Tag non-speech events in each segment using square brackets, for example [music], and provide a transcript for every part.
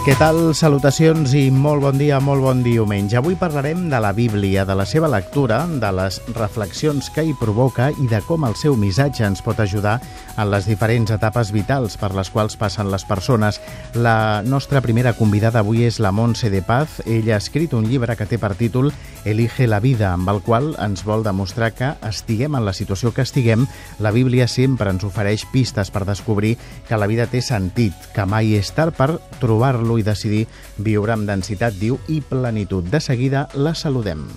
Què tal? Salutacions i molt bon dia, molt bon diumenge. Avui parlarem de la Bíblia, de la seva lectura, de les reflexions que hi provoca i de com el seu missatge ens pot ajudar en les diferents etapes vitals per les quals passen les persones. La nostra primera convidada avui és la Montse de Paz. Ella ha escrit un llibre que té per títol Elige la vida, amb el qual ens vol demostrar que estiguem en la situació que estiguem, la Bíblia sempre ens ofereix pistes per descobrir que la vida té sentit, que mai és tard per trobar-lo i decidir viure amb densitat, diu, i plenitud. De seguida la saludem.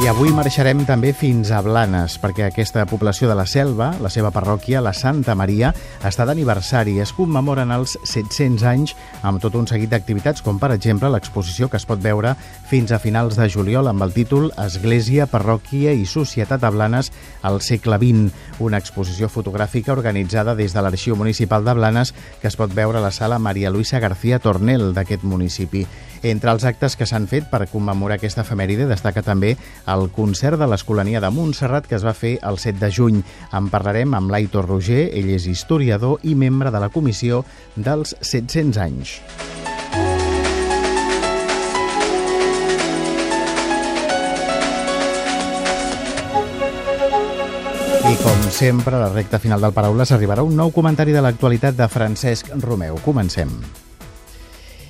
I avui marxarem també fins a Blanes, perquè aquesta població de la Selva, la seva parròquia, la Santa Maria, està d'aniversari. Es commemoren els 700 anys amb tot un seguit d'activitats, com per exemple l'exposició que es pot veure fins a finals de juliol amb el títol Església, Parròquia i Societat a Blanes al segle XX, una exposició fotogràfica organitzada des de l'Arxiu Municipal de Blanes que es pot veure a la sala Maria Luisa García Tornel d'aquest municipi. Entre els actes que s'han fet per commemorar aquesta efemèride destaca també el concert de l'Escolania de Montserrat que es va fer el 7 de juny. En parlarem amb l'Aitor Roger, ell és historiador i membre de la comissió dels 700 anys. I com sempre, a la recta final del Paraules arribarà un nou comentari de l'actualitat de Francesc Romeu. Comencem.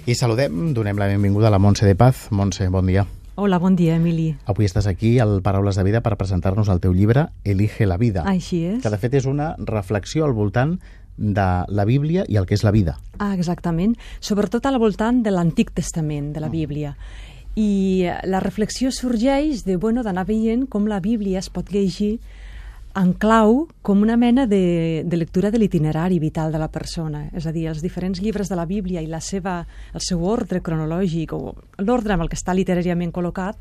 I saludem, donem la benvinguda a la Montse de Paz. Montse, bon dia. Hola, bon dia, Emili. Avui estàs aquí al Paraules de Vida per presentar-nos el teu llibre Elige la vida. Així és. Que de fet és una reflexió al voltant de la Bíblia i el que és la vida. Ah, exactament. Sobretot al voltant de l'Antic Testament, de la Bíblia. I la reflexió sorgeix de, bueno, d'anar veient com la Bíblia es pot llegir en clau com una mena de, de lectura de l'itinerari vital de la persona. És a dir, els diferents llibres de la Bíblia i la seva, el seu ordre cronològic o l'ordre amb el que està literàriament col·locat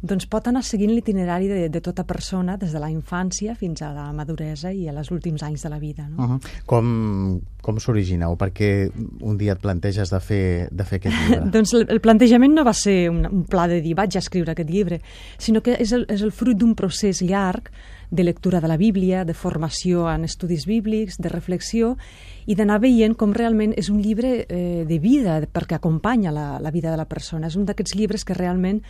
doncs pot anar seguint l'itinerari de, de tota persona des de la infància fins a la maduresa i als últims anys de la vida. No? Uh -huh. Com, com s'origineu? Per què un dia et planteges de fer, de fer aquest llibre? [laughs] doncs el, el plantejament no va ser un, un pla de dir vaig a escriure aquest llibre, sinó que és el, és el fruit d'un procés llarg de lectura de la Bíblia, de formació en estudis bíblics, de reflexió, i d'anar veient com realment és un llibre eh, de vida, perquè acompanya la, la vida de la persona. És un d'aquests llibres que realment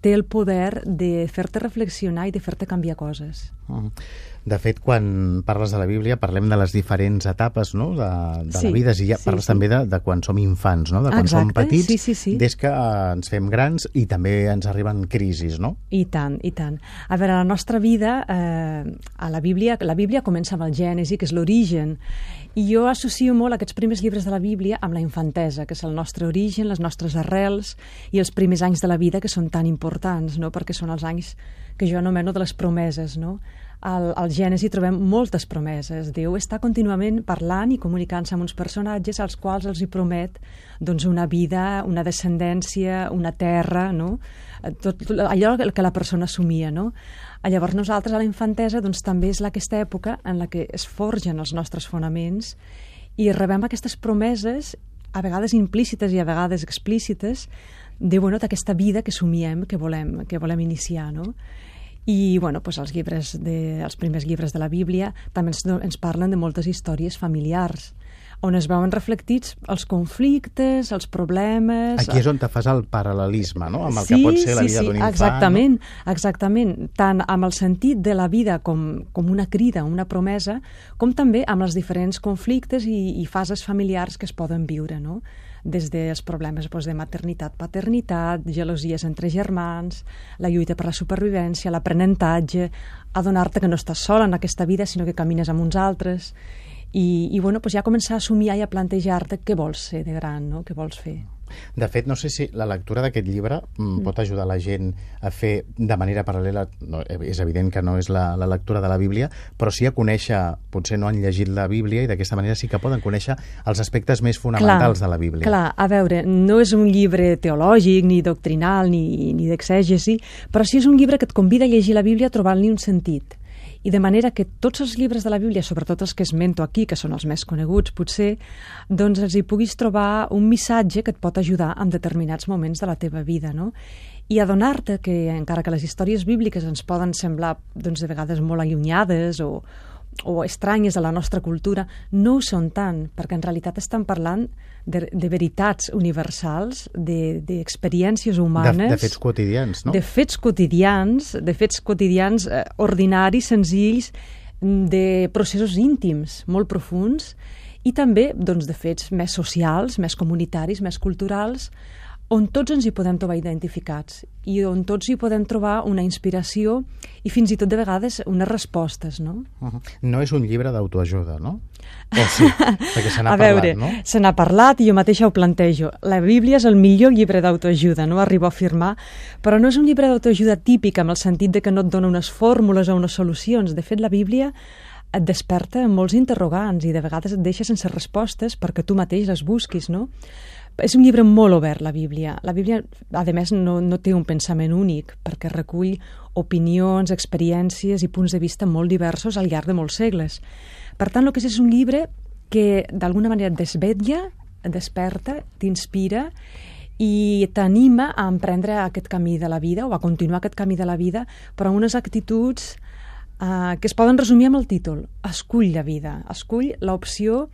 té el poder de fer-te reflexionar i de fer-te canviar coses. -huh. De fet, quan parles de la Bíblia, parlem de les diferents etapes no? de, de Sí, la vida, i ja sí, parles sí. també de, de quan som infants, no? de quan som Exacte, petits, sí, sí, sí. des que eh, ens fem grans i també ens arriben crisis, no? I tant, i tant. A veure, la nostra vida, eh, a la Bíblia, la Bíblia comença amb el Gènesi, que és l'origen, i jo associo molt aquests primers llibres de la Bíblia amb la infantesa, que és el nostre origen, les nostres arrels i els primers anys de la vida que són tan importants, no? perquè són els anys que jo anomeno de les promeses. No? Al, al Gènesi trobem moltes promeses. Déu està contínuament parlant i comunicant-se amb uns personatges als quals els hi promet doncs, una vida, una descendència, una terra, no? Eh, tot allò que la persona assumia. No? Llavors nosaltres a la infantesa doncs, també és aquesta època en la que es forgen els nostres fonaments i rebem aquestes promeses a vegades implícites i a vegades explícites de bueno, d'aquesta vida que somiem, que volem, que volem iniciar. No? I bueno, doncs els, llibres de, els primers llibres de la Bíblia també ens, ens parlen de moltes històries familiars on es veuen reflectits els conflictes, els problemes... Aquí és on te fas el paral·lelisme, no? Amb el que pot ser la vida d'un infant. Exactament, exactament. Tant amb el sentit de la vida com, com una crida, una promesa, com també amb els diferents conflictes i, i fases familiars que es poden viure, no? Des dels problemes doncs, de maternitat, paternitat, gelosies entre germans, la lluita per la supervivència, l'aprenentatge, adonar-te que no estàs sola en aquesta vida, sinó que camines amb uns altres, i, i bueno, doncs ja començar a assumir i a plantejar-te què vols ser de gran, no? què vols fer. De fet, no sé si la lectura d'aquest llibre mm, pot ajudar la gent a fer de manera paral·lela, no, és evident que no és la, la lectura de la Bíblia, però sí a conèixer, potser no han llegit la Bíblia i d'aquesta manera sí que poden conèixer els aspectes més fonamentals de la Bíblia. Clar, a veure, no és un llibre teològic, ni doctrinal, ni, ni d'exègesi, però sí és un llibre que et convida a llegir la Bíblia trobant-li un sentit i de manera que tots els llibres de la Bíblia, sobretot els que esmento aquí, que són els més coneguts potser, doncs els hi puguis trobar un missatge que et pot ajudar en determinats moments de la teva vida, no? i adonar-te que, encara que les històries bíbliques ens poden semblar doncs, de vegades molt allunyades o, o estranyes a la nostra cultura, no ho són tant, perquè en realitat estan parlant de, de veritats universals, d'experiències de, humanes... De, de fets quotidians, no? De fets quotidians, de fets quotidians eh, ordinaris, senzills, de processos íntims molt profuns i també doncs, de fets més socials, més comunitaris, més culturals, on tots ens hi podem trobar identificats i on tots hi podem trobar una inspiració i fins i tot de vegades unes respostes, no? Uh -huh. No és un llibre d'autoajuda, no? O sí, [laughs] perquè se n'ha parlat, veure, no? se n'ha parlat i jo mateixa ho plantejo. La Bíblia és el millor llibre d'autoajuda, no arribo a afirmar, però no és un llibre d'autoajuda típic amb el sentit de que no et dona unes fórmules o unes solucions. De fet, la Bíblia et desperta molts interrogants i de vegades et deixa sense respostes perquè tu mateix les busquis, no? És un llibre molt obert, la Bíblia. La Bíblia, a més, no, no té un pensament únic, perquè recull opinions, experiències i punts de vista molt diversos al llarg de molts segles. Per tant, el que és és un llibre que d'alguna manera et desvetlla, et desperta, t'inspira i t'anima a emprendre aquest camí de la vida o a continuar aquest camí de la vida, però amb unes actituds eh, que es poden resumir amb el títol. Escull la vida, escull l'opció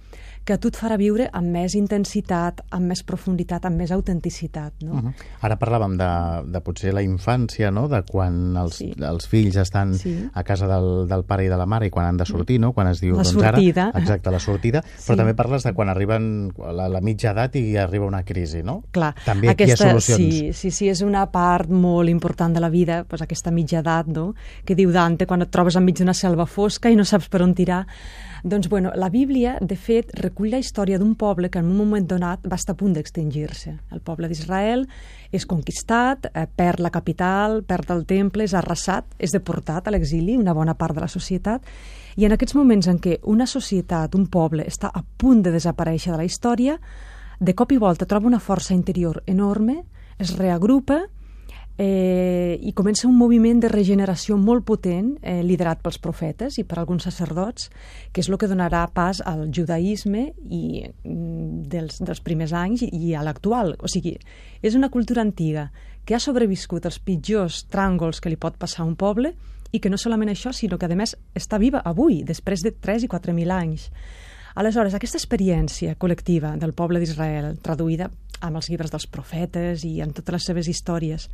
que a tu et farà viure amb més intensitat, amb més profunditat, amb més autenticitat. No? Uh -huh. Ara parlàvem de, de potser la infància, no? de quan els, sí. els fills estan sí. a casa del, del pare i de la mare i quan han de sortir, no? quan es diu... La doncs, sortida. Ara, exacte, la sortida, [laughs] sí. però també parles de quan arriben la, la mitja edat i arriba una crisi, no? Clar. També aquesta, hi ha solucions. Sí, sí, sí, és una part molt important de la vida, doncs aquesta mitja edat, no? que diu Dante, quan et trobes enmig d'una selva fosca i no saps per on tirar, doncs, bueno, la Bíblia, de fet, recull la història d'un poble que en un moment donat va estar a punt d'extingir-se. El poble d'Israel és conquistat, eh, perd la capital, perd el temple, és arrasat, és deportat a l'exili, una bona part de la societat, i en aquests moments en què una societat, un poble, està a punt de desaparèixer de la història, de cop i volta troba una força interior enorme, es reagrupa eh, i comença un moviment de regeneració molt potent, eh, liderat pels profetes i per alguns sacerdots, que és el que donarà pas al judaïsme i, mm, dels, dels primers anys i a l'actual. O sigui, és una cultura antiga que ha sobreviscut els pitjors tràngols que li pot passar a un poble i que no solament això, sinó que a més està viva avui, després de 3 i 4.000 anys. Aleshores, aquesta experiència col·lectiva del poble d'Israel, traduïda amb els llibres dels profetes i en totes les seves històries,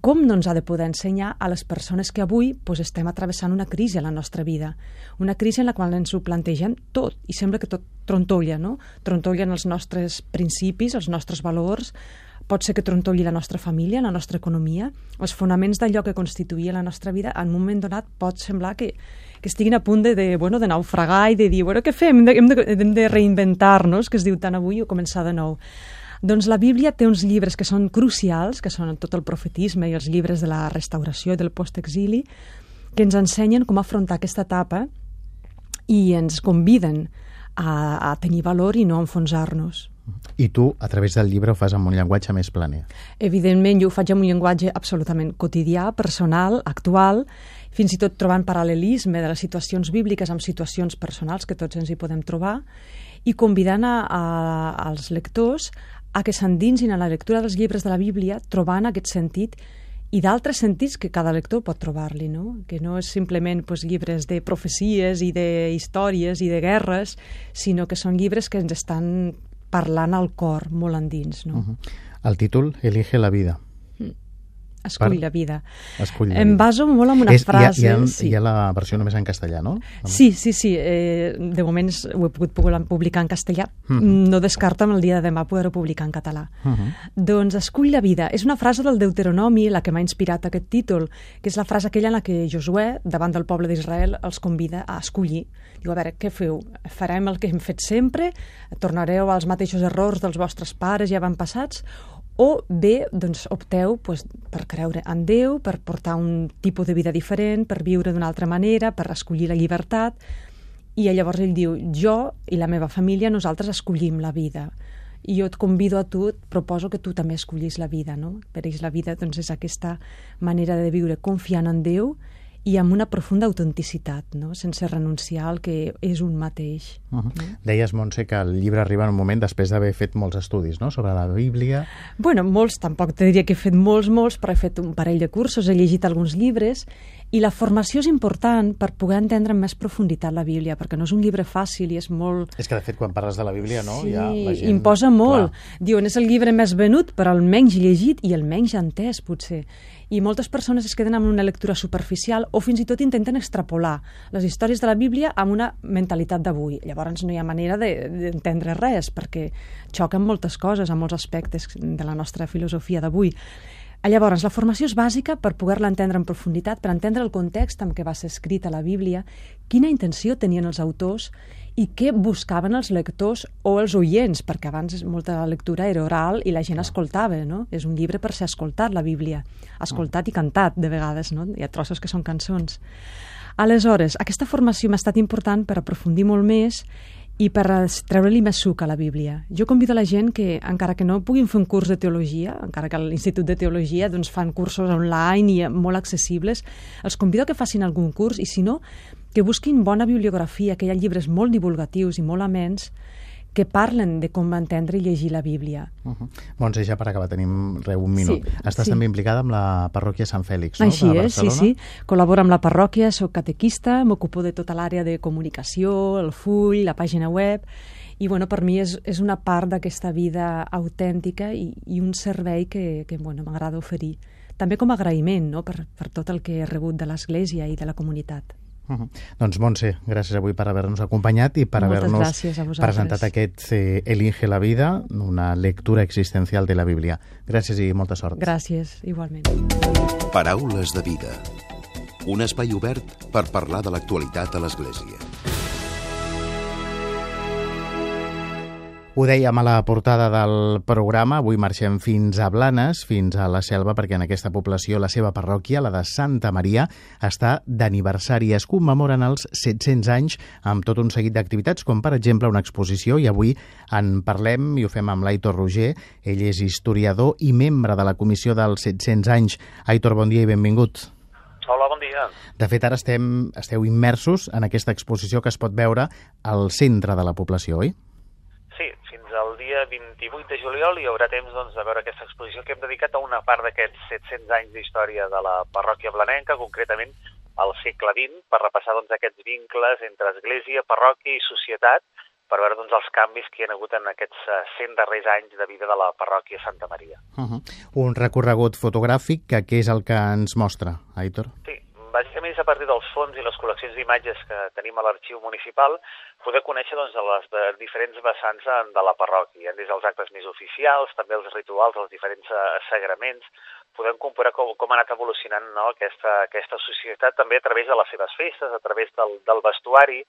com no ens ha de poder ensenyar a les persones que avui pues, estem atravessant una crisi a la nostra vida, una crisi en la qual ens ho plantegem tot i sembla que tot trontolla, no? Trontollen els nostres principis, els nostres valors, pot ser que trontolli la nostra família, la nostra economia, els fonaments d'allò que constituïa la nostra vida, en un moment donat pot semblar que, que estiguin a punt de, de, bueno, de naufragar i de dir, bueno, què fem? Hem de, hem de, hem de reinventar-nos, que es diu tant avui, o començar de nou. Doncs la Bíblia té uns llibres que són crucials, que són tot el profetisme i els llibres de la restauració i del postexili, que ens ensenyen com afrontar aquesta etapa i ens conviden a, a tenir valor i no enfonsar-nos. I tu, a través del llibre, ho fas amb un llenguatge més planer. Evidentment, jo ho faig amb un llenguatge absolutament quotidià, personal, actual, fins i tot trobant paral·lelisme de les situacions bíbliques amb situacions personals que tots ens hi podem trobar, i convidant a, a, als lectors a que s'endinsin a la lectura dels llibres de la Bíblia trobant aquest sentit i d'altres sentits que cada lector pot trobar-li, no? que no és simplement pues, llibres de profecies i de històries i de guerres, sinó que són llibres que ens estan parlant al cor molt endins. No? Uh -huh. El títol, Elige la vida. Escull la vida. Escull la vida. Em baso molt en una és, frase... Hi ha, hi, ha, sí. hi ha la versió només en castellà, no? Sí, sí, sí. Eh, de moment ho he pogut publicar en castellà. Uh. -huh. No descarto el dia de demà poder-ho publicar en català. Uh. -huh. Doncs Escull la vida. És una frase del Deuteronomi la que m'ha inspirat aquest títol, que és la frase aquella en la que Josué, davant del poble d'Israel, els convida a escollir. Diu, a veure, què feu? Farem el que hem fet sempre? Tornareu als mateixos errors dels vostres pares ja van passats? O bé doncs, opteu doncs, per creure en Déu, per portar un tipus de vida diferent, per viure d'una altra manera, per escollir la llibertat, i llavors ell diu, jo i la meva família, nosaltres escollim la vida. I jo et convido a tu, et proposo que tu també escollis la vida, no? Per ells la vida doncs, és aquesta manera de viure confiant en Déu i amb una profunda autenticitat, no? sense renunciar al que és un mateix. Uh -huh. no? Deies, Montse, que el llibre arriba en un moment després d'haver fet molts estudis no? sobre la Bíblia. Bueno, molts, tampoc te diria que he fet molts, molts, però he fet un parell de cursos, he llegit alguns llibres, i la formació és important per poder entendre amb més profunditat la Bíblia, perquè no és un llibre fàcil i és molt... És que, de fet, quan parles de la Bíblia, no? Sí, ja la gent... imposa molt. Clar. Diuen, és el llibre més venut, però el menys llegit i el menys entès, potser i moltes persones es queden amb una lectura superficial o fins i tot intenten extrapolar les històries de la Bíblia amb una mentalitat d'avui. Llavors no hi ha manera d'entendre de, res perquè xoquen moltes coses a molts aspectes de la nostra filosofia d'avui. Llavors, la formació és bàsica per poder-la entendre en profunditat, per entendre el context en què va ser escrita la Bíblia, quina intenció tenien els autors i què buscaven els lectors o els oients, perquè abans molta lectura era oral i la gent escoltava, no? És un llibre per ser escoltat, la Bíblia. Escoltat i cantat, de vegades, no? Hi ha trossos que són cançons. Aleshores, aquesta formació m'ha estat important per aprofundir molt més i per treure-li més suc a la Bíblia. Jo convido la gent que, encara que no puguin fer un curs de teologia, encara que a l'Institut de Teologia doncs, fan cursos online i molt accessibles, els convido que facin algun curs i, si no, que busquin bona bibliografia, que hi ha llibres molt divulgatius i molt amens que parlen de com entendre i llegir la Bíblia. Uh -huh. Montse, ja per acabar, tenim re, un minut. Sí, Estàs sí. també implicada amb la parròquia Sant Fèlix, no? Així és, sí, sí. Col·laboro amb la parròquia, sóc catequista, m'ocupo de tota l'àrea de comunicació, el full, la pàgina web, i bueno, per mi és, és una part d'aquesta vida autèntica i, i un servei que, que bueno, m'agrada oferir. També com a agraïment no? per, per tot el que he rebut de l'Església i de la comunitat. Uh -huh. Doncs Montse, gràcies avui per haver-nos acompanyat i per haver-nos presentat aquest eh, Elige la vida, una lectura existencial de la Bíblia. Gràcies i molta sort. Gràcies, igualment. Paraules de vida. Un espai obert per parlar de l'actualitat a l'Església. Ho dèiem a la portada del programa, avui marxem fins a Blanes, fins a la selva, perquè en aquesta població la seva parròquia, la de Santa Maria, està d'aniversari. Es commemoren els 700 anys amb tot un seguit d'activitats, com per exemple una exposició, i avui en parlem i ho fem amb l'Aitor Roger. Ell és historiador i membre de la comissió dels 700 anys. Aitor, bon dia i benvingut. Hola, bon dia. De fet, ara estem, esteu immersos en aquesta exposició que es pot veure al centre de la població, oi? el dia 28 de juliol hi haurà temps doncs, de veure aquesta exposició que hem dedicat a una part d'aquests 700 anys d'història de la parròquia blanenca, concretament al segle XX, per repassar doncs, aquests vincles entre església, parròquia i societat, per veure doncs, els canvis que hi ha hagut en aquests 100 eh, darrers anys de vida de la parròquia Santa Maria. Uh -huh. Un recorregut fotogràfic que què és el que ens mostra, Aitor? Sí, bàsicament és a partir dels fons i les col·leccions d'imatges que tenim a l'arxiu municipal poder conèixer doncs, les de diferents vessants de la parròquia, des dels actes més oficials, també els rituals, els diferents eh, sagraments, podem comparar com, com ha anat evolucionant no, aquesta, aquesta societat també a través de les seves festes, a través del, del vestuari,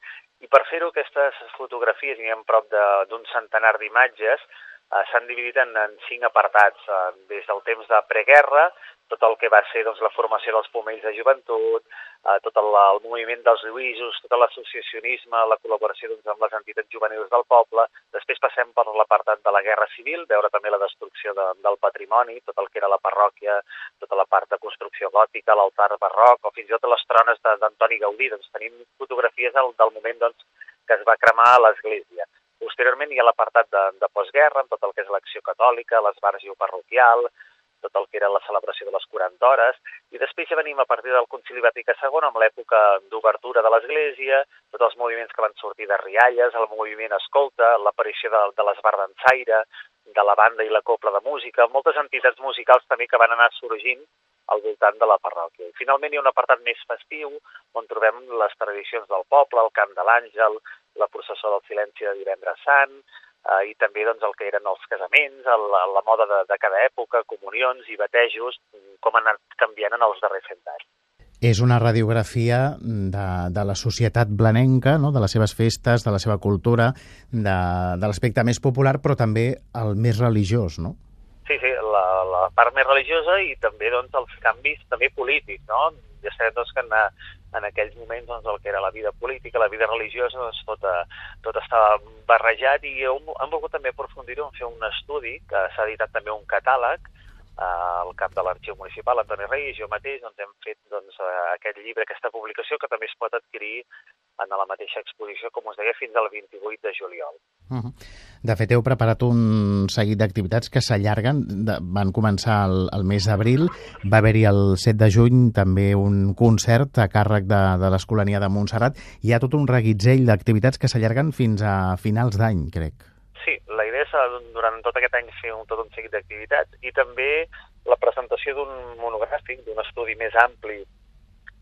i per fer-ho aquestes fotografies, n'hi ha prop d'un centenar d'imatges, eh, s'han dividit en, en cinc apartats, eh, des del temps de preguerra, tot el que va ser doncs, la formació dels pomells de joventut, eh, tot el, el moviment dels lluïsos, tot l'associacionisme, la col·laboració doncs, amb les entitats juvenils del poble. Després passem per l'apartat de la Guerra Civil, veure també la destrucció de, del patrimoni, tot el que era la parròquia, tota la part de construcció gòtica, l'altar barroc, o fins i tot les trones d'Antoni Gaudí. Doncs tenim fotografies del, del moment doncs, que es va cremar a l'església. Posteriorment hi ha l'apartat de, de postguerra, amb tot el que és l'acció catòlica, l'esbargio parroquial, tot el que era la celebració de les 40 hores, i després ja venim a partir del Concili Vaticà II amb l'època d'obertura de l'Església, tots els moviments que van sortir de Rialles, el moviment Escolta, l'aparició de, de l'Esbar d'Ensaire, de la banda i la copla de música, moltes entitats musicals també que van anar sorgint al voltant de la parròquia. I finalment hi ha un apartat més festiu on trobem les tradicions del poble, el cant de l'àngel, la processó del silenci de divendres sant, eh, i també doncs, el que eren els casaments, el, la moda de, de cada època, comunions i batejos, com han anat canviant en els darrers cent anys. És una radiografia de, de la societat blanenca, no? de les seves festes, de la seva cultura, de, de l'aspecte més popular, però també el més religiós, no? Sí, sí, la, la part més religiosa i també doncs, els canvis també polítics, no? Ja sabem doncs, que en, en aquells moments doncs, el que era la vida política, la vida religiosa, doncs, tot, tot estava barrejat i hem, hem volgut també aprofundir-ho en fer un estudi, que s'ha editat també un catàleg, el cap de l'arxiu municipal, Antoni Rey, i jo mateix doncs, hem fet doncs, aquest llibre, aquesta publicació, que també es pot adquirir en la mateixa exposició, com us deia, fins al 28 de juliol. Uh -huh. De fet, heu preparat un seguit d'activitats que s'allarguen. Van començar el, el mes d'abril, va haver-hi el 7 de juny també un concert a càrrec de, de l'Escolania de Montserrat. Hi ha tot un reguitzell d'activitats que s'allarguen fins a finals d'any, crec. Sí, la idea és durant tot aquest any fer un, tot un seguit d'activitats i també la presentació d'un monogràfic, d'un estudi més ampli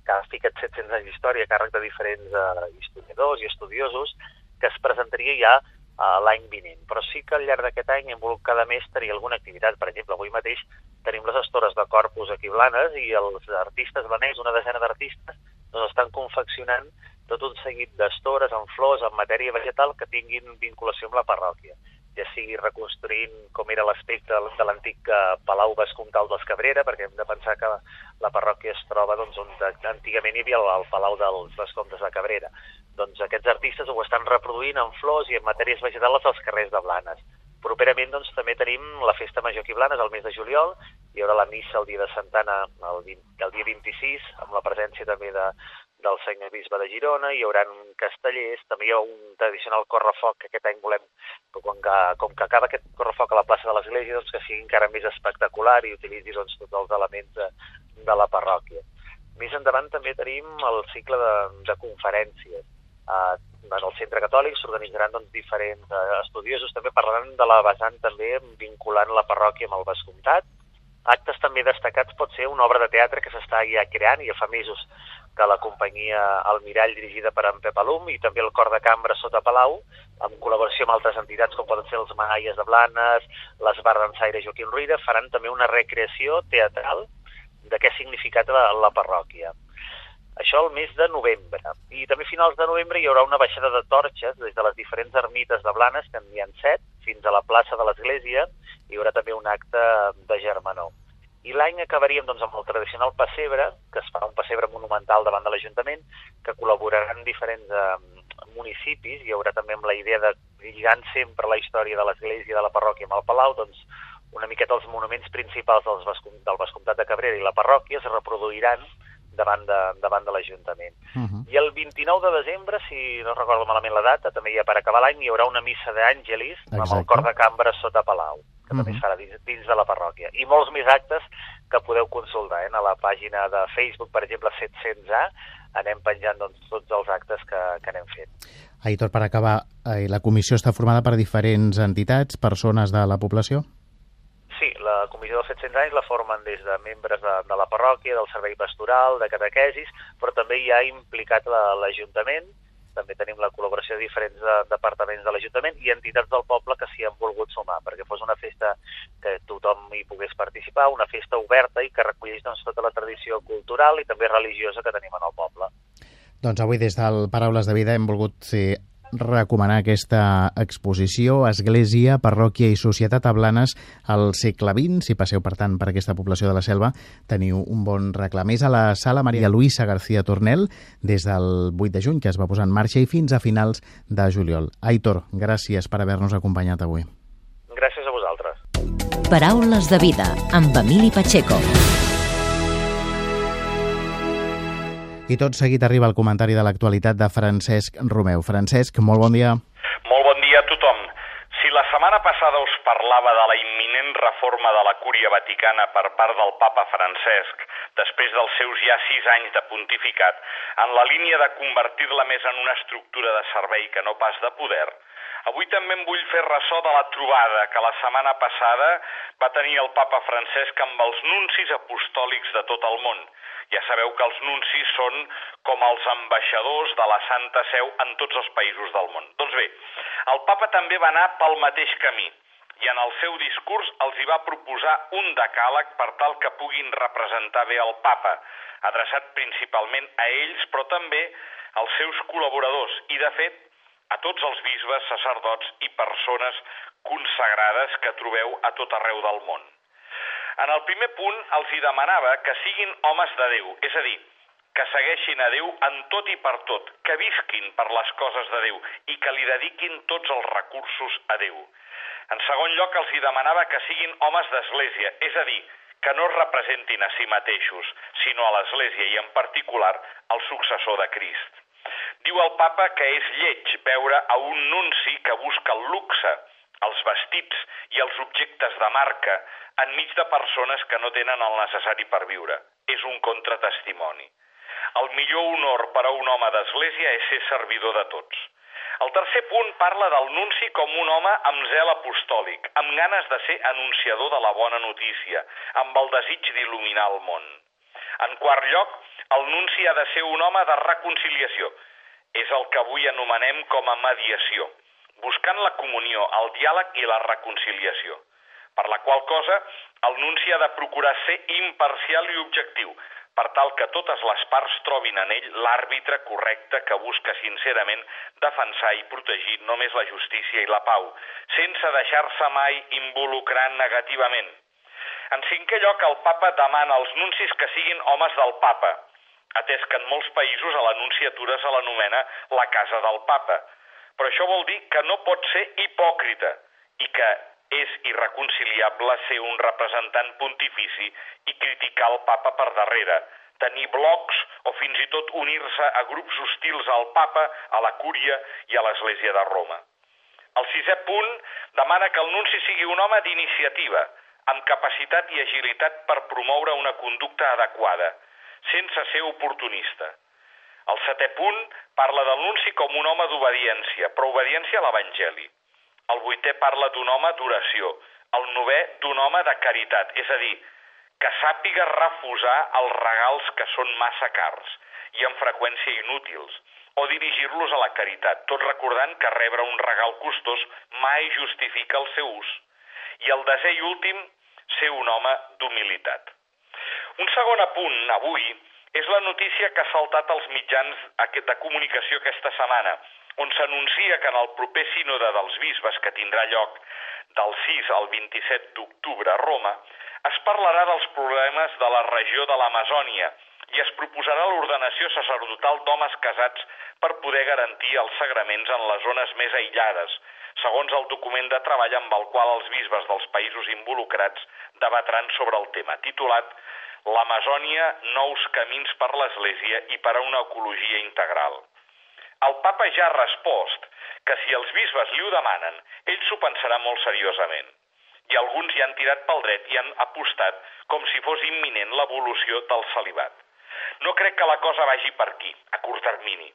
que ha ficat 700 anys d'història a càrrec de diferents uh, historiadors i estudiosos, que es presentaria ja uh, l'any vinent. Però sí que al llarg d'aquest any hem volgut cada mes tenir alguna activitat. Per exemple, avui mateix tenim les estores de Corpus aquí blanes i els artistes blaners, una desena d'artistes, doncs estan confeccionant tot un seguit d'estores amb flors, amb matèria vegetal que tinguin vinculació amb la parròquia ja sigui reconstruint com era l'aspecte de l'antic eh, Palau Vescomtal dels Cabrera, perquè hem de pensar que la parròquia es troba doncs, on antigament hi havia el, Palau dels Vescomtes de Cabrera. Doncs aquests artistes ho estan reproduint en flors i en matèries vegetals als carrers de Blanes. Properament doncs, també tenim la Festa Major aquí Blanes el mes de juliol, hi haurà la missa el dia de Santana el, 20, el dia 26, amb la presència també de, del senyor bisbe de Girona, hi haurà castellers, també hi ha un tradicional correfoc que aquest any volem, com que, com que acaba aquest correfoc a la plaça de l'Església, doncs que sigui encara més espectacular i utilitzi doncs, tots els elements de, de la parròquia. Més endavant també tenim el cicle de, de conferències. Uh, en el centre catòlic s'organitzaran doncs, diferents uh, estudiosos, també parlaran de la vessant també vinculant la parròquia amb el vescomtat, actes també destacats pot ser una obra de teatre que s'està ja creant ja fa mesos que la companyia El Mirall, dirigida per en Pep Alum, i també el Cor de Cambra sota Palau, amb col·laboració amb altres entitats com poden ser els Manaies de Blanes, les Bardansaire Joaquim Ruïda, faran també una recreació teatral de què ha significat la, la parròquia. Això el mes de novembre. I també a finals de novembre hi haurà una baixada de torxes des de les diferents ermites de Blanes, que n'hi ha set, fins a la plaça de l'Església. Hi haurà també un acte de germanor i l'any acabaríem doncs, amb el tradicional pessebre, que es fa un pessebre monumental davant de l'Ajuntament, que col·laboraran diferents eh, municipis, hi haurà també amb la idea de lligant sempre la història de l'Església de la parròquia amb el Palau, doncs una miqueta els monuments principals dels Vescom del Vescomtat de Cabrera i la parròquia es reproduiran davant de, davant de l'Ajuntament. Uh -huh. I el 29 de desembre, si no recordo malament la data, també ja per acabar l'any, hi haurà una missa d'Àngelis amb el cor de cambra sota Palau que també es farà dins, dins de la parròquia. I molts més actes que podeu consultar. Eh? A la pàgina de Facebook, per exemple, 700A, anem penjant doncs, tots els actes que, que anem fent. Aitor, per acabar, eh, la comissió està formada per diferents entitats, persones de la població? Sí, la comissió dels 700 anys la formen des de membres de, de la parròquia, del servei pastoral, de catequesis, però també hi ha implicat l'Ajuntament, la, també tenim la col·laboració de diferents de, eh, departaments de l'Ajuntament i entitats del poble que s'hi han volgut sumar, perquè fos una festa que tothom hi pogués participar, una festa oberta i que recollís doncs, tota la tradició cultural i també religiosa que tenim en el poble. Doncs avui des del Paraules de Vida hem volgut ser recomanar aquesta exposició Església, Parròquia i Societat a Blanes al segle XX. Si passeu, per tant, per aquesta població de la selva, teniu un bon reclam. És a la sala Maria Luisa García Tornel des del 8 de juny, que es va posar en marxa, i fins a finals de juliol. Aitor, gràcies per haver-nos acompanyat avui. Gràcies a vosaltres. Paraules de vida, amb Emili Pacheco. I tot seguit arriba el comentari de l'actualitat de Francesc Romeu. Francesc, molt bon dia. Molt bon dia a tothom. Si la setmana passada us parlava de la imminent reforma de la cúria vaticana per part del papa Francesc, després dels seus ja sis anys de pontificat, en la línia de convertir-la més en una estructura de servei que no pas de poder, Avui també em vull fer ressò de la trobada que la setmana passada va tenir el papa Francesc amb els nuncis apostòlics de tot el món. Ja sabeu que els nuncis són com els ambaixadors de la Santa Seu en tots els països del món. Doncs bé, el papa també va anar pel mateix camí i en el seu discurs els hi va proposar un decàleg per tal que puguin representar bé el papa, adreçat principalment a ells, però també als seus col·laboradors i, de fet, a tots els bisbes, sacerdots i persones consagrades que trobeu a tot arreu del món. En el primer punt els hi demanava que siguin homes de Déu, és a dir, que segueixin a Déu en tot i per tot, que visquin per les coses de Déu i que li dediquin tots els recursos a Déu. En segon lloc, els hi demanava que siguin homes d'església, és a dir, que no es representin a si mateixos, sinó a l'Església i en particular al successor de Crist. Diu el papa que és lleig veure a un nunci que busca el luxe, els vestits i els objectes de marca enmig de persones que no tenen el necessari per viure. És un contratestimoni. El millor honor per a un home d'església és ser servidor de tots. El tercer punt parla del nunci com un home amb zel apostòlic, amb ganes de ser anunciador de la bona notícia, amb el desig d'il·luminar el món. En quart lloc, el nunci ha de ser un home de reconciliació. És el que avui anomenem com a mediació, buscant la comunió, el diàleg i la reconciliació. Per la qual cosa, el nunci ha de procurar ser imparcial i objectiu, per tal que totes les parts trobin en ell l'àrbitre correcte que busca sincerament defensar i protegir només la justícia i la pau, sense deixar-se mai involucrar negativament. En cinquè lloc, el papa demana als nuncis que siguin homes del papa, atès que en molts països a l'anunciatura se l'anomena la casa del papa. Però això vol dir que no pot ser hipòcrita i que és irreconciliable ser un representant pontifici i criticar el papa per darrere, tenir blocs o fins i tot unir-se a grups hostils al papa, a la cúria i a l'Església de Roma. El sisè punt demana que el nunci sigui un home d'iniciativa, amb capacitat i agilitat per promoure una conducta adequada, sense ser oportunista. El setè punt parla del nunci com un home d'obediència, però obediència a l'Evangeli. El vuitè parla d'un home d'oració, el novè d'un home de caritat, és a dir, que sàpiga refusar els regals que són massa cars i amb freqüència inútils, o dirigir-los a la caritat, tot recordant que rebre un regal costós mai justifica el seu ús. I el desè i últim, ser un home d'humilitat. Un segon apunt, avui, és la notícia que ha saltat als mitjans de comunicació aquesta setmana, on s'anuncia que en el proper sínode dels bisbes que tindrà lloc del 6 al 27 d'octubre a Roma, es parlarà dels problemes de la regió de l'Amazònia i es proposarà l'ordenació sacerdotal d'homes casats per poder garantir els sagraments en les zones més aïllades, segons el document de treball amb el qual els bisbes dels països involucrats debatran sobre el tema, titulat L'Amazònia, nous camins per l'Església i per a una ecologia integral. El papa ja ha respost que si els bisbes li ho demanen, ell s'ho pensarà molt seriosament. I alguns hi han tirat pel dret i han apostat com si fos imminent l'evolució del celibat. No crec que la cosa vagi per aquí, a curt termini,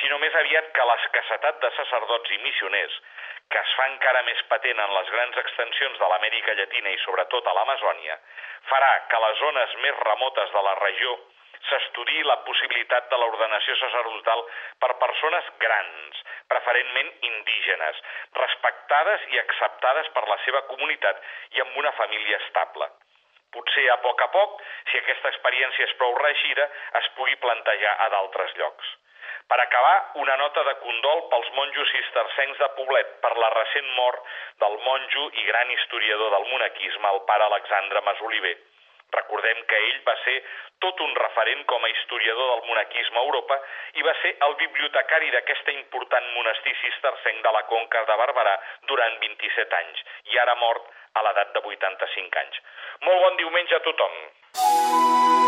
sinó més aviat que l'escassetat de sacerdots i missioners, que es fa encara més patent en les grans extensions de l'Amèrica Llatina i sobretot a l'Amazònia, farà que les zones més remotes de la regió s'estudi la possibilitat de l'ordenació sacerdotal per persones grans, preferentment indígenes, respectades i acceptades per la seva comunitat i amb una família estable. Potser a poc a poc, si aquesta experiència és prou reeixida, es pugui plantejar a d'altres llocs. Per acabar, una nota de condol pels monjos cistercencs de Poblet per la recent mort del monjo i gran historiador del monaquisme, el pare Alexandre Masoliver. Recordem que ell va ser tot un referent com a historiador del monaquisme a Europa i va ser el bibliotecari d'aquesta important monestir cistercenc de la Conca de Barberà durant 27 anys i ara mort a l'edat de 85 anys. Molt bon diumenge a tothom.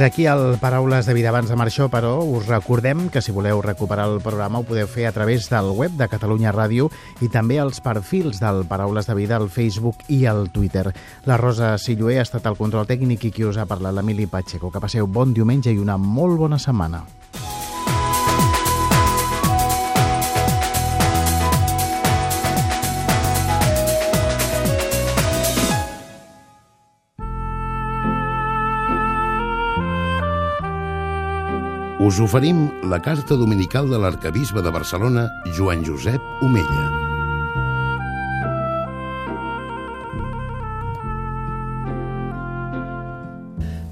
Aquí el Paraules de Vida abans de marxar, però us recordem que si voleu recuperar el programa ho podeu fer a través del web de Catalunya Ràdio i també els perfils del Paraules de Vida al Facebook i al Twitter. La Rosa Sillué ha estat el control tècnic i qui us ha parlat l'Emili Pacheco. Que passeu bon diumenge i una molt bona setmana. Us oferim la carta dominical de l'arcabisbe de Barcelona, Joan Josep Omella.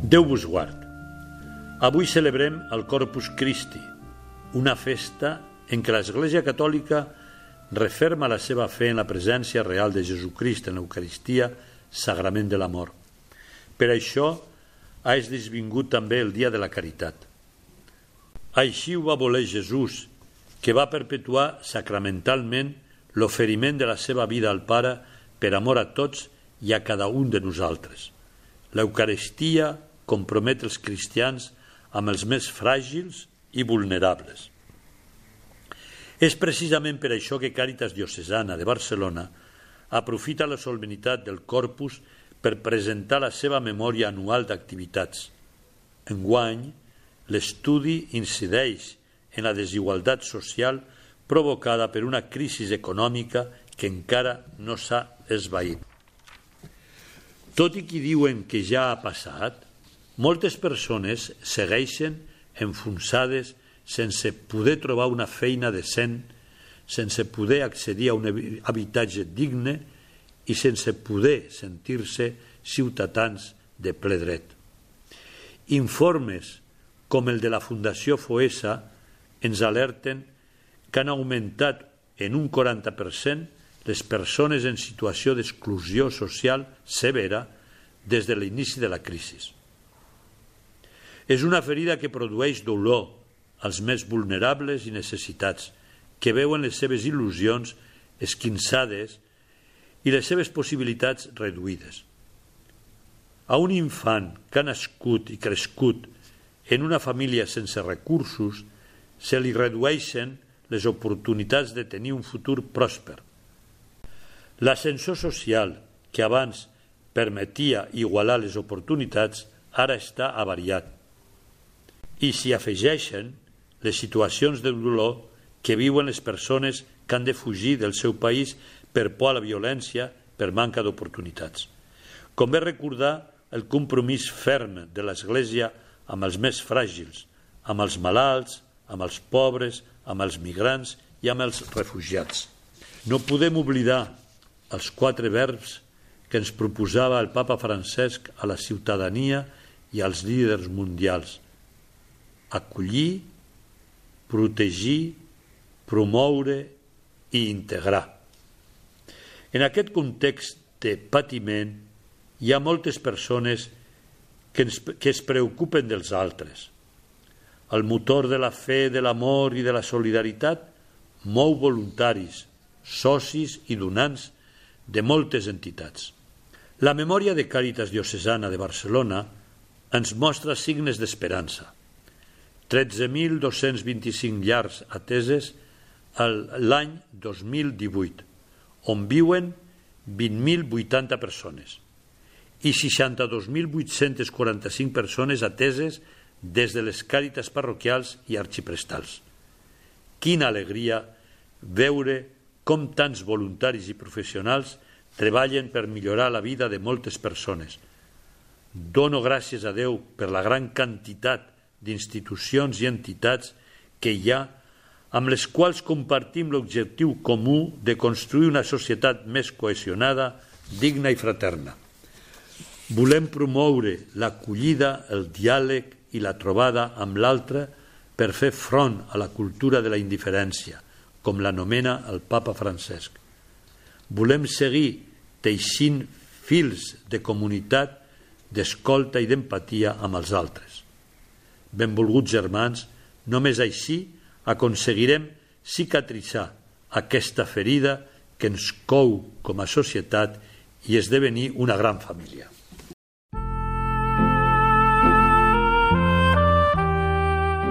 Déu vos guard. Avui celebrem el Corpus Christi, una festa en què l'Església Catòlica referma la seva fe en la presència real de Jesucrist en l'Eucaristia, sagrament de l'amor. Per això ha esdevingut també el Dia de la Caritat. Així ho va voler Jesús, que va perpetuar sacramentalment l'oferiment de la seva vida al Pare per amor a tots i a cada un de nosaltres. L'Eucarestia compromet els cristians amb els més fràgils i vulnerables. És precisament per això que Càritas Diocesana de Barcelona aprofita la solemnitat del Corpus per presentar la seva memòria anual d'activitats. Enguany, l'estudi incideix en la desigualtat social provocada per una crisi econòmica que encara no s'ha esvaït. Tot i que diuen que ja ha passat, moltes persones segueixen enfonsades sense poder trobar una feina decent, sense poder accedir a un habitatge digne i sense poder sentir-se ciutadans de ple dret. Informes com el de la Fundació Foesa ens alerten que han augmentat en un 40% les persones en situació d'exclusió social severa des de l'inici de la crisi. És una ferida que produeix dolor als més vulnerables i necessitats, que veuen les seves il·lusions esquinçades i les seves possibilitats reduïdes. A un infant que ha nascut i crescut en una família sense recursos se li redueixen les oportunitats de tenir un futur pròsper. L'ascensor social que abans permetia igualar les oportunitats ara està avariat. I s'hi afegeixen les situacions de dolor que viuen les persones que han de fugir del seu país per por a la violència, per manca d'oportunitats. Convé recordar el compromís ferm de l'Església amb els més fràgils, amb els malalts, amb els pobres, amb els migrants i amb els refugiats. No podem oblidar els quatre verbs que ens proposava el papa Francesc a la ciutadania i als líders mundials. Acollir, protegir, promoure i integrar. En aquest context de patiment hi ha moltes persones que, ens, que es preocupen dels altres. El motor de la fe, de l'amor i de la solidaritat mou voluntaris, socis i donants de moltes entitats. La memòria de Càritas Diocesana de Barcelona ens mostra signes d'esperança. 13.225 llars ateses l'any 2018, on viuen 20.080 persones i 62.845 persones ateses des de les càritas parroquials i arxiprestals. Quina alegria veure com tants voluntaris i professionals treballen per millorar la vida de moltes persones. Dono gràcies a Déu per la gran quantitat d'institucions i entitats que hi ha amb les quals compartim l'objectiu comú de construir una societat més cohesionada, digna i fraterna. Volem promoure l'acollida, el diàleg i la trobada amb l'altre per fer front a la cultura de la indiferència, com l'anomena el papa Francesc. Volem seguir teixint fils de comunitat, d'escolta i d'empatia amb els altres. Benvolguts germans, només així aconseguirem cicatritzar aquesta ferida que ens cou com a societat i esdevenir una gran família.